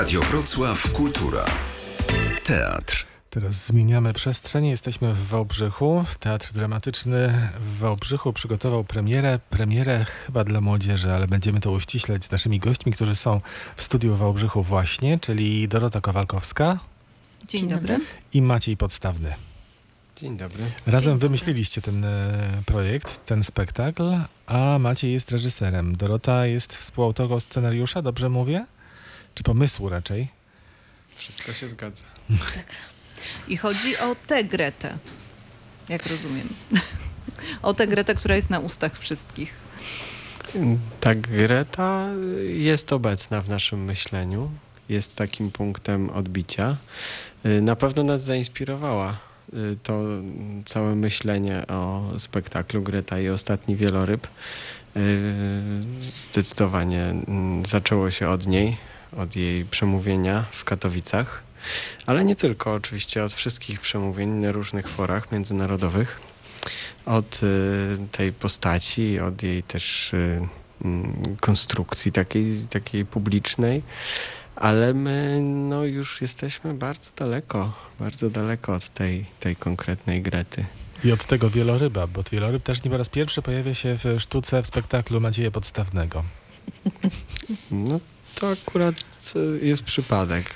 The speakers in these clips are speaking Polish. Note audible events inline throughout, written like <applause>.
Radio Wrocław Kultura. Teatr. Teraz zmieniamy przestrzeń. Jesteśmy w Wałbrzychu. Teatr Dramatyczny w Wałbrzychu przygotował premierę. Premierę chyba dla młodzieży, ale będziemy to uściślać z naszymi gośćmi, którzy są w studiu w Wałbrzychu właśnie, czyli Dorota Kowalkowska Dzień, dobry. i Maciej Podstawny. Dzień dobry. Razem wymyśliliście ten e, projekt, ten spektakl, a Maciej jest reżyserem. Dorota jest współautorką scenariusza, dobrze mówię? Czy pomysłu raczej? Wszystko się zgadza. I chodzi o tę Gretę, jak rozumiem. <laughs> o tę Gretę, która jest na ustach wszystkich. Ta Greta jest obecna w naszym myśleniu. Jest takim punktem odbicia. Na pewno nas zainspirowała y, to całe myślenie o spektaklu Greta i ostatni wieloryb. Y, Zdecydowanie mm, zaczęło się od niej, od jej przemówienia w Katowicach, ale nie tylko, oczywiście od wszystkich przemówień na różnych forach międzynarodowych. Od y, tej postaci, od jej też y, mm, konstrukcji takiej, takiej publicznej, ale my no, już jesteśmy bardzo daleko, bardzo daleko od tej, tej konkretnej Grety. I od tego wieloryba, bo wieloryb też nie po raz pierwszy pojawia się w sztuce, w spektaklu Macieja Podstawnego. No to akurat y, jest przypadek.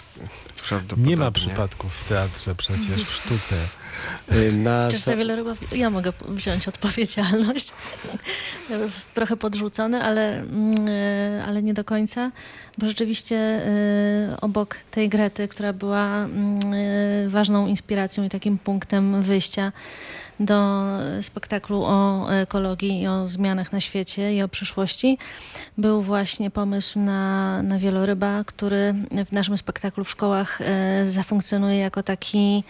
prawdopodobnie. Nie ma przypadków w teatrze przecież, w sztuce. Y, Na, Chociaż za wieloryba ja mogę wziąć odpowiedzialność. Jest trochę podrzucone, ale, mm, e, ale nie do końca, bo rzeczywiście e, obok tej Grety, która była mm, e, ważną inspiracją i takim punktem wyjścia do spektaklu o ekologii i o zmianach na świecie i o przyszłości, był właśnie pomysł na, na wieloryba, który w naszym spektaklu w szkołach e, zafunkcjonuje jako taki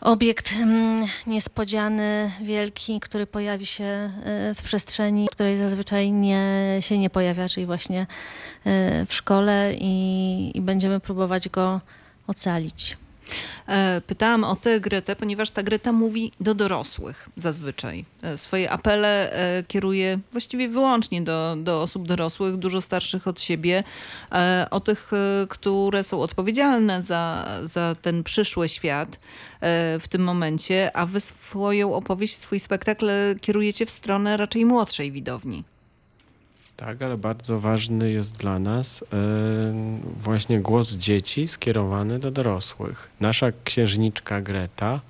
obiekt mm, niespodziany, wielki, który pojawi się e, w przestrzeni, której zazwyczaj nie, się nie pojawia, czyli właśnie e, w szkole i, i będziemy próbować go ocalić. E, Pytałam o tę Gretę, ponieważ ta Greta mówi do dorosłych zazwyczaj. E, Swoje apele e, kieruje właściwie wyłącznie do, do osób dorosłych, dużo starszych od siebie, o tych, które są odpowiedzialne za, za ten przyszły świat w tym momencie, a wy swoją opowieść, swój spektakl kierujecie w stronę raczej młodszej widowni. Tak, ale bardzo ważny jest dla nas e, właśnie głos dzieci skierowany do dorosłych. Nasza księżniczka Greta,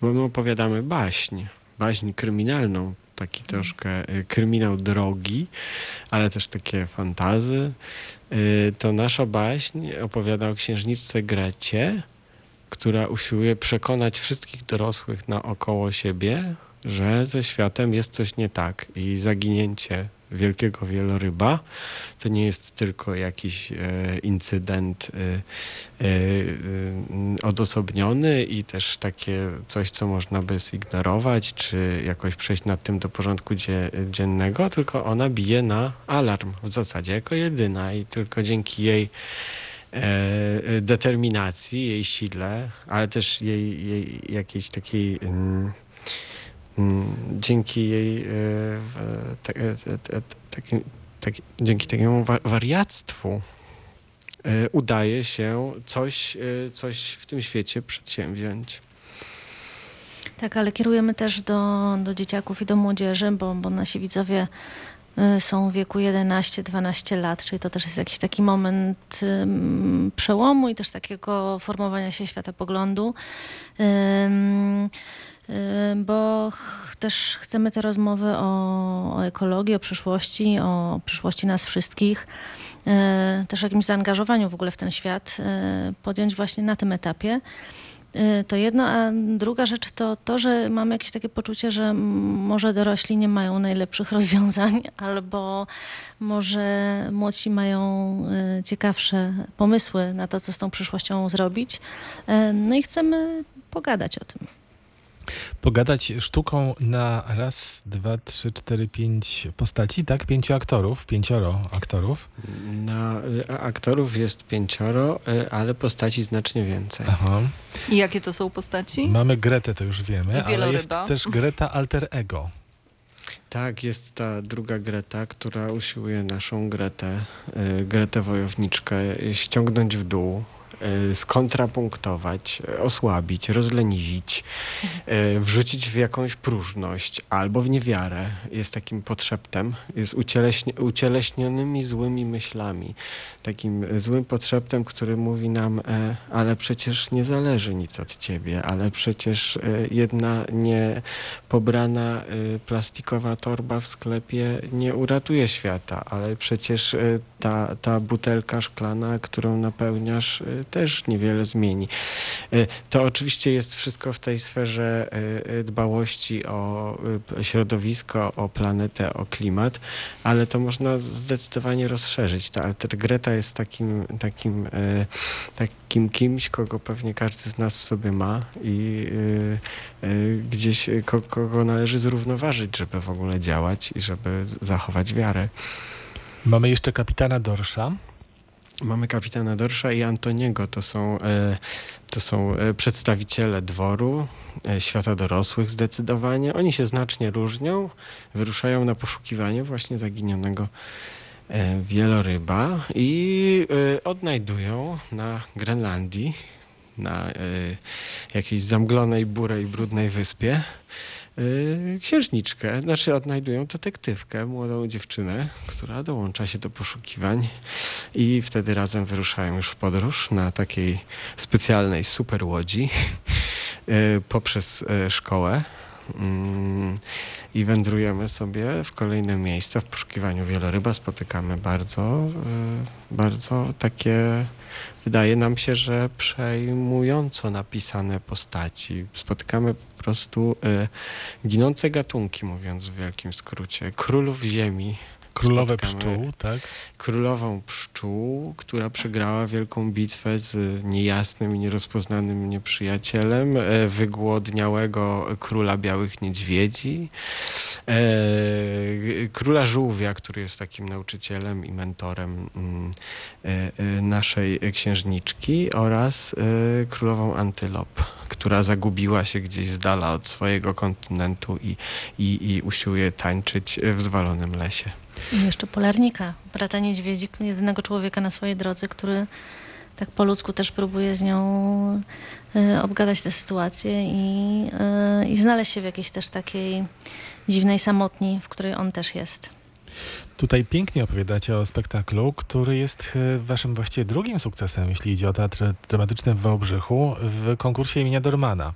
bo my opowiadamy baśń, baśń kryminalną, taki troszkę e, kryminał drogi, ale też takie fantazy. E, to nasza baśń opowiada o księżniczce Grecie, która usiłuje przekonać wszystkich dorosłych naokoło siebie, że ze światem jest coś nie tak i zaginięcie wielkiego wieloryba. To nie jest tylko jakiś e, incydent e, e, e, odosobniony i też takie coś, co można by zignorować, czy jakoś przejść nad tym do porządku dzie, dziennego, tylko ona bije na alarm w zasadzie jako jedyna i tylko dzięki jej e, determinacji, jej sile, ale też jej, jej jakiejś takiej mm, dzięki jej e, e, dzięki takiemu wa- wariactwu e, udaje się coś, coś w tym świecie przedsięwziąć. Tak, ale kierujemy też do, do dzieciaków i do młodzieży, bo, bo nasi widzowie są w wieku 11-12 lat, czyli to też jest jakiś taki moment przełomu i też takiego formowania się światopoglądu. Ym, ym, bo ch- też chcemy te rozmowy o, o ekologii, o przyszłości, o przyszłości nas wszystkich, y, też jakimś zaangażowaniu w ogóle w ten świat y, podjąć właśnie na tym etapie. Y, To jedno, a druga rzecz to to, że mamy jakieś takie poczucie, że może dorośli nie mają najlepszych <laughs> rozwiązań, albo może młodsi mają ciekawsze pomysły na to, co z tą przyszłością zrobić. No i chcemy pogadać o tym. Pogadać sztuką na raz, dwa, trzy, cztery, pięć postaci, tak? Pięciu aktorów, pięcioro aktorów. Na e, aktorów jest pięcioro, e, ale postaci znacznie więcej. Aha. I jakie to są postaci? Mamy Gretę, to już wiemy, ale jest też Greta alter ego. Tak, jest ta druga Greta, która usiłuje naszą Gretę, y, Gretę wojowniczkę, ściągnąć w dół, skontrapunktować, y, osłabić, rozleniwić, y, wrzucić w jakąś próżność albo w niewiarę. Jest takim podszeptem, jest ucieleśnionymi złymi myślami. Takim złym podszeptem, który mówi nam, e, ale przecież nie zależy nic od ciebie, ale przecież e, jedna nie pobrana y, plastikowa torba w sklepie nie uratuje świata, ale przecież ta, ta butelka szklana, którą napełniasz, też niewiele zmieni. Y, To oczywiście jest wszystko w tej sferze y, y, dbałości o środowisko, o planetę, o klimat, ale to można zdecydowanie rozszerzyć. Ta Alter Greta jest takim, takim, takim kimś, kogo pewnie każdy z nas w sobie ma i gdzieś ko, kogo należy zrównoważyć, żeby w ogóle działać i żeby zachować wiarę. Mamy jeszcze kapitana Dorsza. Mamy kapitana Dorsza i Antoniego. To są, e, to są e, przedstawiciele dworu, e, świata dorosłych zdecydowanie. Oni się znacznie różnią. Wyruszają na poszukiwanie właśnie zaginionego wieloryba i odnajdują na Grenlandii, na jakiejś zamglonej, burej, brudnej wyspie księżniczkę, znaczy odnajdują detektywkę, młodą dziewczynę, która dołącza się do poszukiwań i wtedy razem wyruszają już w podróż na takiej specjalnej super łodzi e, <laughs> poprzez e, szkołę. Mm, I wędrujemy sobie w kolejne miejsca w poszukiwaniu wieloryba. Spotykamy bardzo, bardzo takie, wydaje nam się, że przejmująco napisane postaci. Spotykamy po prostu e, ginące gatunki, mówiąc w wielkim skrócie. Królów ziemi, Pszczół, tak? królową pszczół, która przegrała wielką bitwę z niejasnym i nierozpoznanym nieprzyjacielem, e, wygłodniałego króla białych niedźwiedzi, e, króla żółwia, który jest takim nauczycielem i mentorem mm, e, naszej księżniczki oraz królową antylop, która zagubiła się gdzieś z dala od swojego kontynentu i, i, i usiłuje tańczyć w zwalonym lesie. I jeszcze polarnika, brata niedźwiedzi, jedynego człowieka na swojej drodze, który tak po ludzku też próbuje z nią e, obgadać tę sytuację i, e, i znaleźć się w jakiejś też takiej dziwnej samotni, w której on też jest. Tutaj pięknie opowiadacie o spektaklu, który jest e, waszym właściwie drugim sukcesem, jeśli idzie o teatr dramatyczny w Wałbrzychu, w konkursie imienia Dormana.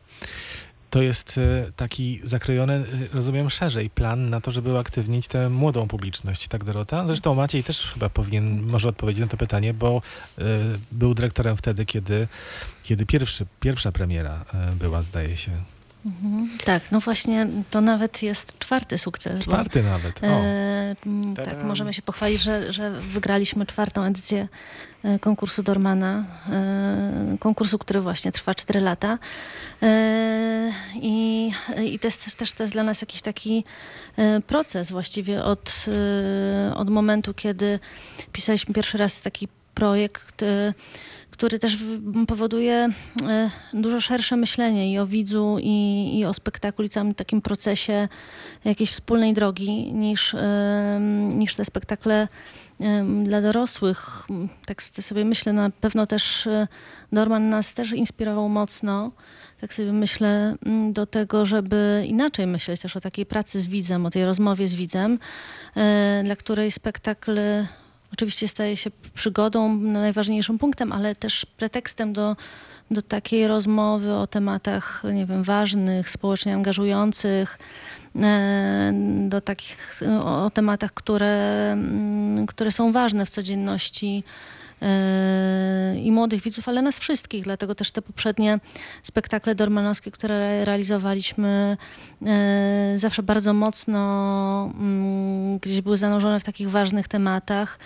To jest e, taki zakrojony, e, rozumiem, szerzej plan na to, żeby uaktywnić tę młodą publiczność, tak Dorota? Zresztą Maciej też chyba powinien, może odpowiedzieć na to pytanie, bo e, był dyrektorem wtedy, kiedy, kiedy pierwszy, pierwsza premiera była, zdaje się. Mhm. Tak, no właśnie to nawet jest czwarty sukces. bo- Czwarty nawet. O. E, tak, możemy się pochwalić, że, że wygraliśmy czwartą edycję e, konkursu Dormana, e, konkursu, który właśnie trwa 4 lata. E, I, i to jest też, też to jest dla nas jakiś taki e, proces właściwie od, e, od momentu, kiedy pisaliśmy pierwszy raz taki projekt, e, który też powoduje e, dużo szersze myślenie i o widzu, i, i o spektaklu, i całym takim procesie jakiejś wspólnej drogi niż, em, niż te spektakle dla dorosłych. Tak s- sobie myślę, na pewno też Dorman nas też inspirował mocno. Tak sobie myślę mm, do tego, żeby inaczej myśleć też o takiej pracy z widzem, o tej rozmowie z widzem, dla której spektakl oczywiście staje się przygodą, najważniejszym punktem, ale też pretekstem do, do takiej rozmowy o tematach, nie wiem, ważnych, społecznie angażujących, e, do takich, o, tematach, które, mm, które są ważne w codzienności e, i młodych widzów, ale nas wszystkich. Dlatego też te poprzednie spektakle dormanowskie, które realizowaliśmy, e, zawsze bardzo mocno mm, gdzieś były zanurzone w takich ważnych tematach.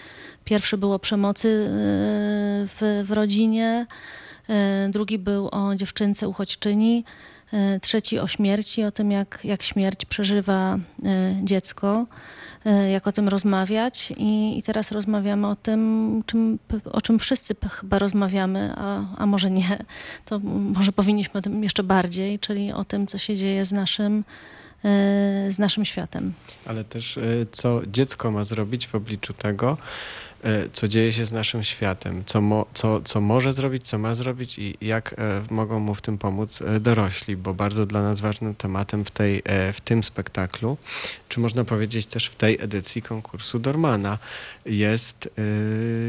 Pierwszy był o przemocy e, w, w rodzinie, e, drugi był o dziewczynce uchodźczyni, e, trzeci o śmierci, o tym, jak, jak śmierć przeżywa dziecko, jak o tym rozmawiać. I, i teraz rozmawiamy o tym, czym, o czym wszyscy chyba rozmawiamy, a, a może nie. To może powinniśmy o tym jeszcze bardziej, czyli o tym, co się dzieje z naszym z naszym światem. Ale też y, co dziecko ma zrobić w obliczu tego, y, co dzieje się z naszym światem, co, mo, co, co może zrobić, co ma zrobić i jak e, mogą mu w tym pomóc e, dorośli, bo bardzo dla nas ważnym tematem w, tej, e, w tym spektaklu, czy można powiedzieć też w tej edycji konkursu Dormana, jest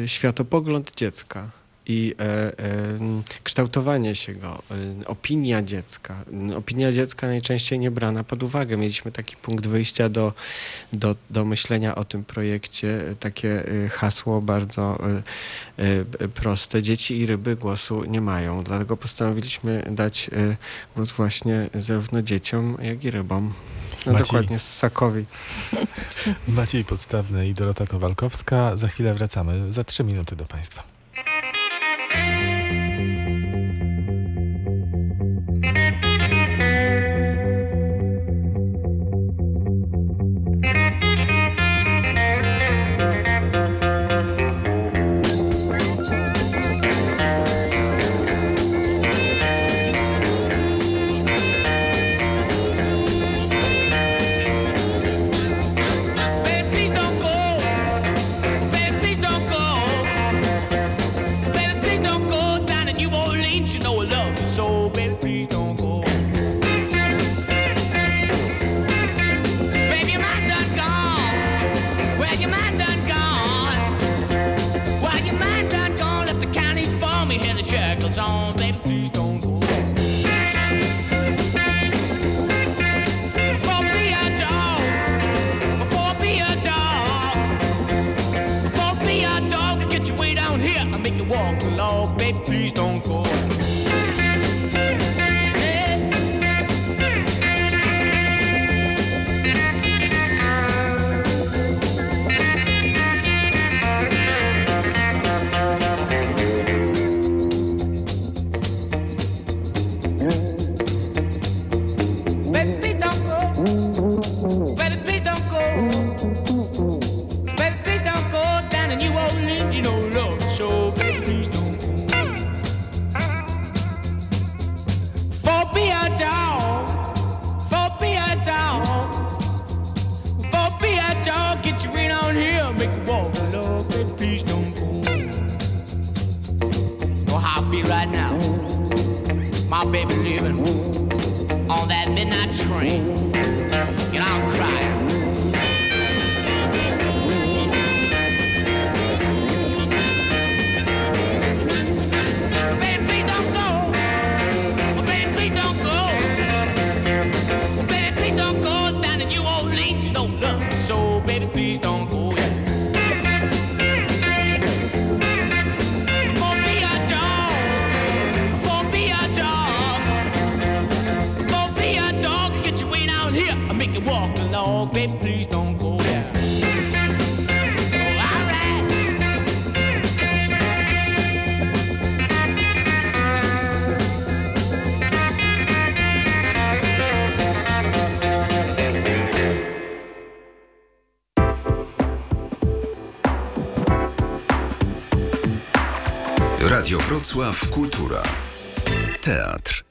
światopogląd dziecka i e, e, kształtowanie się go, e, opinia dziecka. Opinia dziecka najczęściej nie brana pod uwagę. Mieliśmy taki punkt wyjścia do, do, do myślenia o tym projekcie, takie hasło bardzo proste. Dzieci i ryby głosu nie mają, dlatego postanowiliśmy dać głos właśnie zarówno dzieciom, jak i rybom. No Maciej. dokładnie, ssakowi. <laughs> Maciej Podstawny i Dorota Kowalkowska. Za chwilę wracamy. Za trzy minuty do Państwa. walked along, baby, please don't go. My baby living on that midnight train. Know, I'm crying. Radio Wrocław Kultura. Teatr.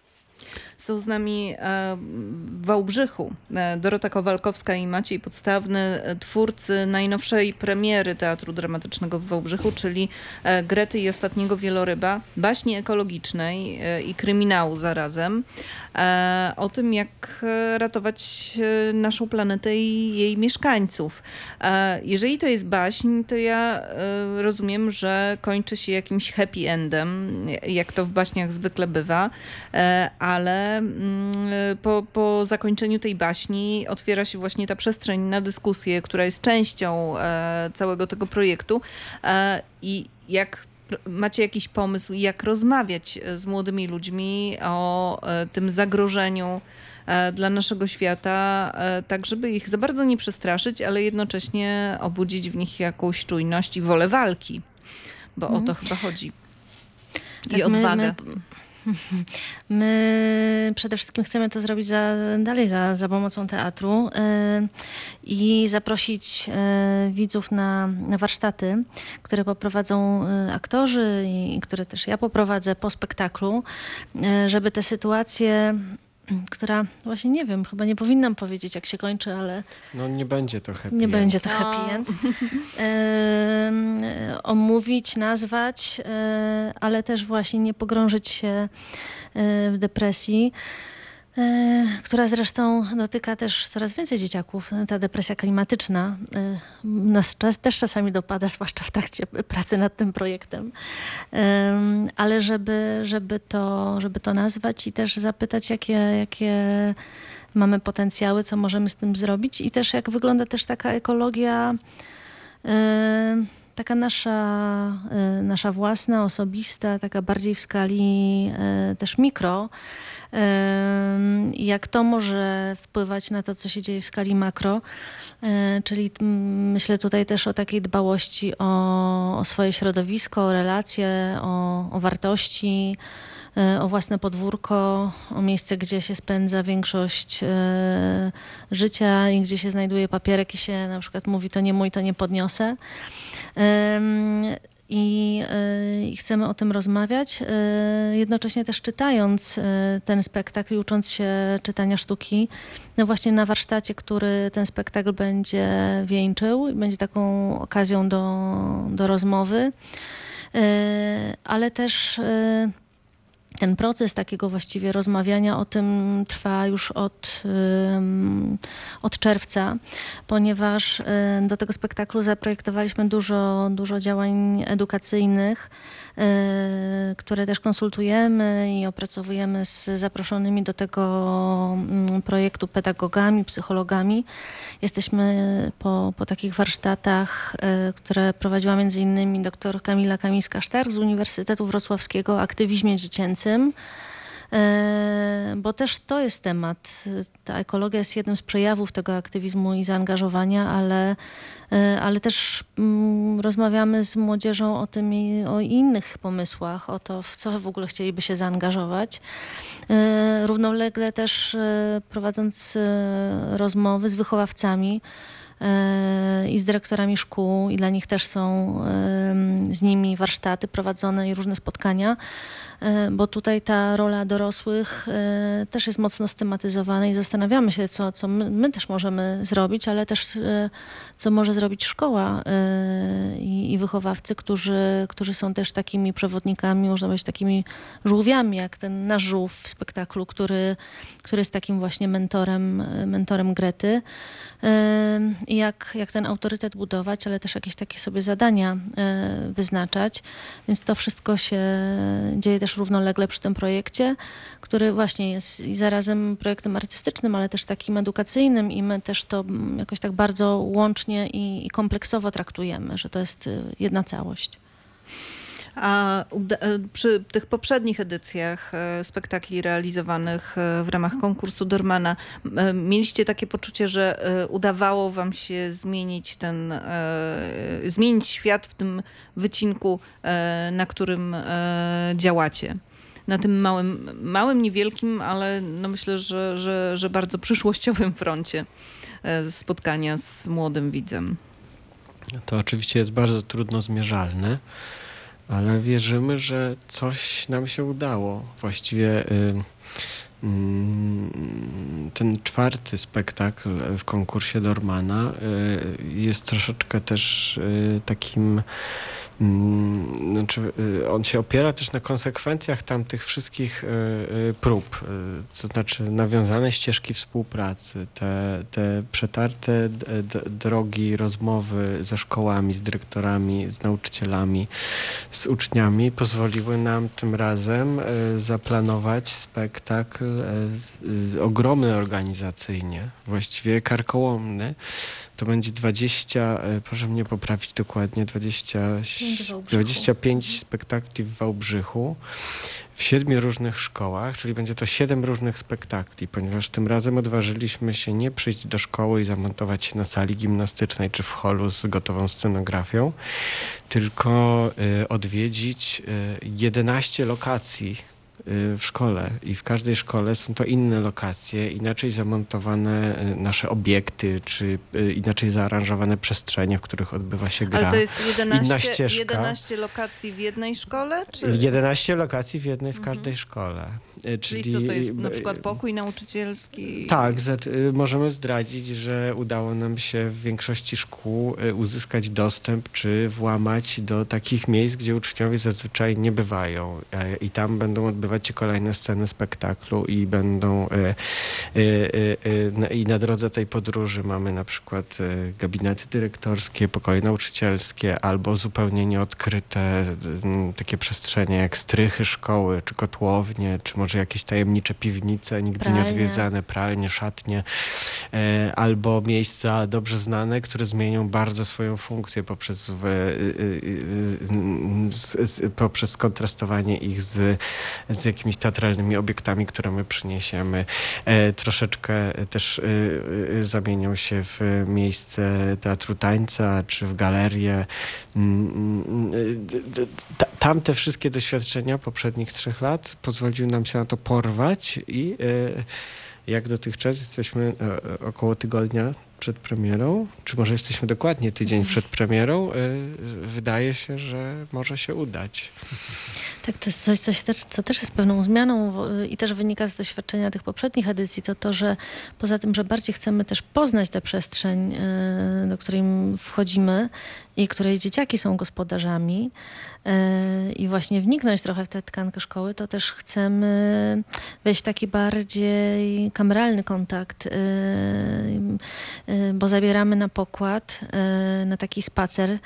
Są z nami e, w Wałbrzychu e, Dorota Kowalkowska i Maciej Podstawny, e, twórcy najnowszej premiery Teatru Dramatycznego w Wałbrzychu, czyli Grety i Ostatniego Wieloryba, baśni ekologicznej i kryminału zarazem, o tym jak ratować naszą planetę i jej mieszkańców. Jeżeli to jest baśń, to ja rozumiem, że kończy się jakimś happy endem, jak to w baśniach zwykle bywa, e, ale mm, po, po zakończeniu tej baśni otwiera się właśnie ta przestrzeń na dyskusję, która jest częścią e, całego tego projektu E, i jak macie jakiś pomysł, jak rozmawiać z młodymi ludźmi o e, tym zagrożeniu e, dla naszego świata, e, tak żeby ich za bardzo nie przestraszyć, ale jednocześnie obudzić w nich jakąś czujność i wolę walki, bo o to chyba chodzi. I Tak, odwagę. My, my przede wszystkim chcemy to zrobić za, dalej za, za pomocą teatru y, i zaprosić y, widzów na, na warsztaty, które poprowadzą y, aktorzy i które też ja poprowadzę po spektaklu, żeby te sytuacje która właśnie nie wiem, chyba nie powinnam powiedzieć, jak się kończy, ale No nie będzie to happy nie end. będzie to No. happy end. Em, omówić, nazwać, e, ale też właśnie nie pogrążyć się e, w depresji, e, która zresztą dotyka też coraz więcej dzieciaków. Ta depresja klimatyczna e, nas też czasami dopada, <laughs> zwłaszcza w trakcie pracy nad tym projektem. Em, Ale żeby, żeby, to, żeby to nazwać i też zapytać, jakie, jakie mamy potencjały, co możemy z tym zrobić i też jak wygląda też taka ekologia, e, taka nasza, e, nasza własna, osobista, taka bardziej w skali e, też mikro. Jak to może wpływać na to, co się dzieje w skali makro, E, czyli mm, myślę tutaj też o takiej dbałości o, o swoje środowisko, o relacje, o, o wartości, e, o własne podwórko, o miejsce, gdzie się spędza większość e, życia i gdzie się znajduje papierek i się na przykład mówi to nie mój, to nie podniosę. Em, I, chcemy o tym rozmawiać, e, jednocześnie też czytając e, ten spektakl ucząc się czytania sztuki, no właśnie na warsztacie, który ten spektakl będzie wieńczył będzie taką okazją do, do rozmowy, ale też ten proces takiego właściwie rozmawiania o tym trwa już od, od czerwca, ponieważ y, do tego spektaklu zaprojektowaliśmy dużo, dużo działań edukacyjnych, y, które też konsultujemy i opracowujemy z zaproszonymi do tego mm, projektu pedagogami, psychologami. Jesteśmy po, po takich warsztatach, y, które prowadziła między innymi dr Kamila Kamińska-Sztark z Uniwersytetu Wrocławskiego o aktywizmie dziecięcym. E, Bo też to jest temat. Ta ekologia jest jednym z przejawów tego aktywizmu i zaangażowania, ale, e, ale też mm, rozmawiamy z młodzieżą o tym i o innych pomysłach, o to, w co w ogóle chcieliby się zaangażować. E, Równolegle też prowadząc rozmowy z wychowawcami, i z dyrektorami szkół i dla nich też są em, z nimi warsztaty prowadzone i różne spotkania, e, bo tutaj ta rola dorosłych e, też jest mocno stematyzowana i zastanawiamy się, co, co my, my też możemy zrobić, ale też e, co może zrobić szkoła e, i, i wychowawcy, którzy, którzy są też takimi przewodnikami, można powiedzieć takimi żółwiami, jak ten nasz żółw w spektaklu, który, który jest takim właśnie mentorem, e, mentorem Grety. Jak, jak ten autorytet budować, ale też jakieś takie sobie zadania e, wyznaczać. Więc to wszystko się dzieje też równolegle przy tym projekcie, który właśnie jest i zarazem projektem artystycznym, ale też takim edukacyjnym i my też to jakoś tak bardzo łącznie i, i kompleksowo traktujemy, że to jest y, jedna całość. A e, przy tych poprzednich edycjach e, spektakli realizowanych e, w ramach konkursu Dormana mieliście takie poczucie, że udawało wam się zmienić ten, zmienić świat w tym wycinku, na którym działacie? Na tym małym, małym, niewielkim, ale no myślę, że, że, że bardzo przyszłościowym froncie spotkania z młodym widzem. To oczywiście jest bardzo trudno zmierzalne, ale wierzymy, że coś nam się udało. Właściwie ten czwarty spektakl w konkursie Dormana y, jest troszeczkę też y, takim. Mm, Znaczy, y, on się opiera też na konsekwencjach tamtych wszystkich y, y, prób, to znaczy nawiązane ścieżki współpracy, te, te przetarte drogi, rozmowy ze szkołami, z dyrektorami, z nauczycielami, z uczniami pozwoliły nam tym razem zaplanować spektakl ogromny organizacyjnie, właściwie karkołomny. To będzie 20, y, proszę mnie poprawić dokładnie, 20, Pięć w Wałbrzychu. 25 spektakli w Wałbrzychu w siedmiu różnych szkołach, czyli będzie to siedem różnych spektakli, ponieważ tym razem odważyliśmy się nie przyjść do szkoły i zamontować się na sali gimnastycznej czy w holu z gotową scenografią, tylko y, odwiedzić y, 11 lokacji w szkole i w każdej szkole są to inne lokacje, inaczej zamontowane y, nasze obiekty, czy y, inaczej zaaranżowane przestrzenie, w których odbywa się gra. Ale to jest Inna 11, ścieżka. 11 lokacji w jednej szkole? Czy... 11 lokacji w jednej, w Mhm. każdej szkole. E, Czyli co to jest na e, przykład pokój nauczycielski? Tak, możemy zdradzić, że udało nam się w większości szkół uzyskać dostęp czy włamać do takich miejsc, gdzie uczniowie zazwyczaj nie bywają. E, I tam będą odbywać się kolejne sceny spektaklu i będą. na- I na drodze tej podróży mamy na przykład gabinety dyrektorskie, pokoje nauczycielskie albo zupełnie nieodkryte takie przestrzenie jak strychy szkoły, czy kotłownie, czy może jakieś tajemnicze piwnice, nigdy nie Pralnie. odwiedzane, pralnie, szatnie, e, albo miejsca dobrze znane, które zmienią bardzo swoją funkcję poprzez, w, z, z, poprzez skontrastowanie ich z, z jakimiś teatralnymi obiektami, które my przyniesiemy. E, troszeczkę też zamienią się w miejsce teatru tańca, czy w galerię. Mm, mm, y, d- d- ta- Tamte wszystkie doświadczenia poprzednich trzech lat pozwoliły nam się na to porwać i y, jak dotychczas jesteśmy e, e, około tygodnia przed premierą, czy może jesteśmy dokładnie tydzień przed premierą, wydaje się, że może się udać. Tak, to jest coś, coś też, co też jest pewną zmianą i też wynika z doświadczenia tych poprzednich edycji, to to, że poza tym, że bardziej chcemy też poznać tę przestrzeń, do której wchodzimy i której dzieciaki są gospodarzami y, i właśnie wniknąć trochę w tę tkankę szkoły, to też chcemy wejść w taki bardziej kameralny kontakt, y, y, bo zabieramy na pokład, na taki spacer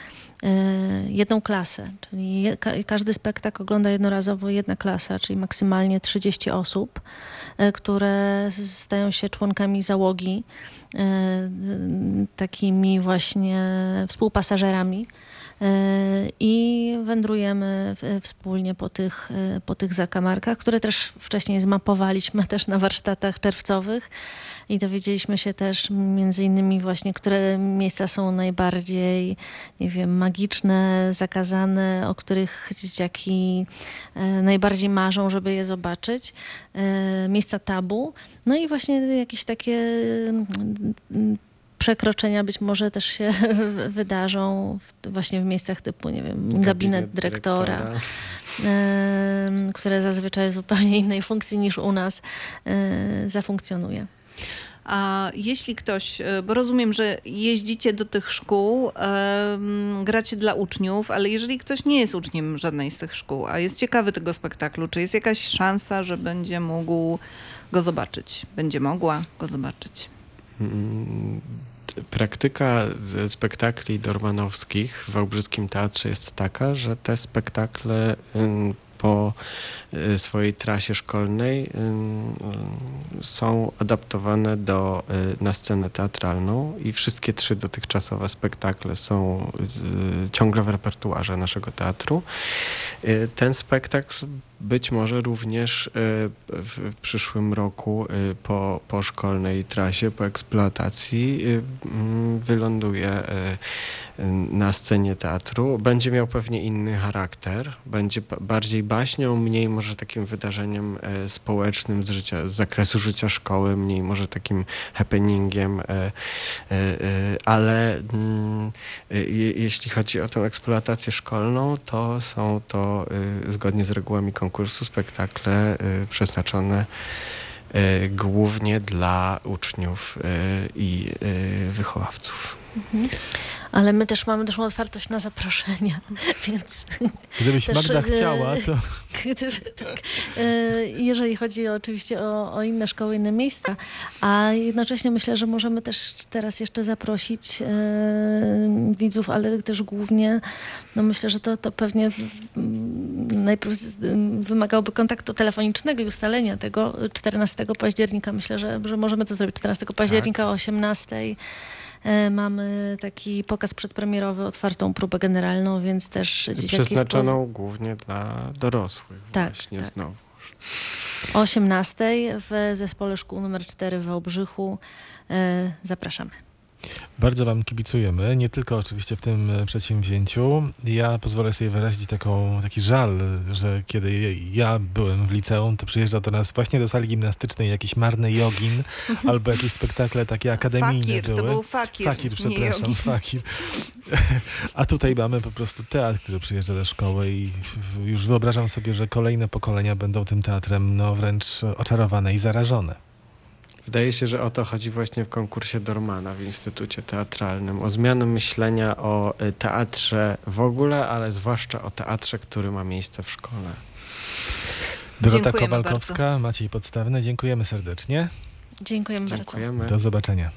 jedną klasę, czyli każdy spektakl ogląda jednorazowo jedna klasa, czyli maksymalnie 30 osób, które stają się członkami załogi, takimi właśnie współpasażerami. Y, I wędrujemy wspólnie po tych, y, po tych zakamarkach, które też wcześniej zmapowaliśmy też na warsztatach czerwcowych i dowiedzieliśmy się też między innymi właśnie, które miejsca są najbardziej, nie wiem, magiczne, zakazane, o których dzieciaki e, najbardziej marzą, żeby je zobaczyć. E, Miejsca tabu. No i właśnie jakieś takie mm, przekroczenia być może też się <laughs> wydarzą w, właśnie w miejscach typu, nie wiem, gabinet, dyrektora em, które zazwyczaj w zupełnie innej funkcji niż u nas e, zafunkcjonuje. A jeśli ktoś, e, bo rozumiem, że jeździcie do tych szkół, gracie dla uczniów, ale jeżeli ktoś nie jest uczniem żadnej z tych szkół, a jest ciekawy tego spektaklu, czy jest jakaś szansa, że będzie mógł go zobaczyć? Będzie mogła go zobaczyć? Praktyka spektakli dormanowskich w Wałbrzyskim Teatrze jest taka, że te spektakle po y, swojej trasie szkolnej są adaptowane do, y, na scenę teatralną i wszystkie trzy dotychczasowe spektakle są ciągle w repertuarze naszego teatru. Y, Ten spektakl być może również y, w przyszłym roku y, po, po szkolnej trasie, po eksploatacji y, wyląduje na scenie teatru. Będzie miał pewnie inny charakter. Będzie ba- bardziej baśnią, mniej może takim wydarzeniem społecznym z, życia, z zakresu życia szkoły, mniej może takim happeningiem, ale mm, je- jeśli chodzi o tę eksploatację szkolną, to są to zgodnie z regułami konkursu spektakle y, przeznaczone y, głównie dla uczniów y, i wychowawców. Ale my też mamy dużą otwartość na zaproszenia, <laughs> więc Gdybyś Też, Magda e, chciała, to <laughs> gdyby tak, e, jeżeli chodzi oczywiście o, o inne szkoły, inne miejsca, a jednocześnie myślę, że możemy też teraz jeszcze zaprosić e, widzów, ale też głównie, no myślę, że to, to pewnie najpierw wymagałoby kontaktu telefonicznego i ustalenia tego 14 października. Myślę, że, że możemy to zrobić 14 października o 18. E, Mamy taki pokaz przedpremierowy, otwartą próbę generalną, więc też dzieciaki Przeznaczoną głównie dla dorosłych Tak, właśnie tak. znowu. o 18 w zespole szkół nr 4 w Wałbrzychu. E, Zapraszamy. Bardzo Wam kibicujemy, nie tylko oczywiście w tym e, przedsięwzięciu. Ja pozwolę sobie wyrazić taką, taki żal, że kiedy ja byłem w liceum, to przyjeżdżał do nas właśnie do sali gimnastycznej jakiś marny jogin <laughs> albo jakieś spektakle takie akademijne Fakir, były. to był fakir. Fakir, przepraszam, fakir. <laughs> A tutaj mamy po prostu teatr, który przyjeżdża do szkoły i już wyobrażam sobie, że kolejne pokolenia będą tym teatrem no wręcz oczarowane i zarażone. Wydaje się, że o to chodzi właśnie w konkursie Dormana w Instytucie Teatralnym. O zmianę myślenia o y, teatrze w ogóle, ale zwłaszcza o teatrze, który ma miejsce w szkole. Dorota Kowalkowska, Maciej Podstawny, dziękujemy serdecznie. Dziękujemy bardzo. Dziękujemy. Do zobaczenia.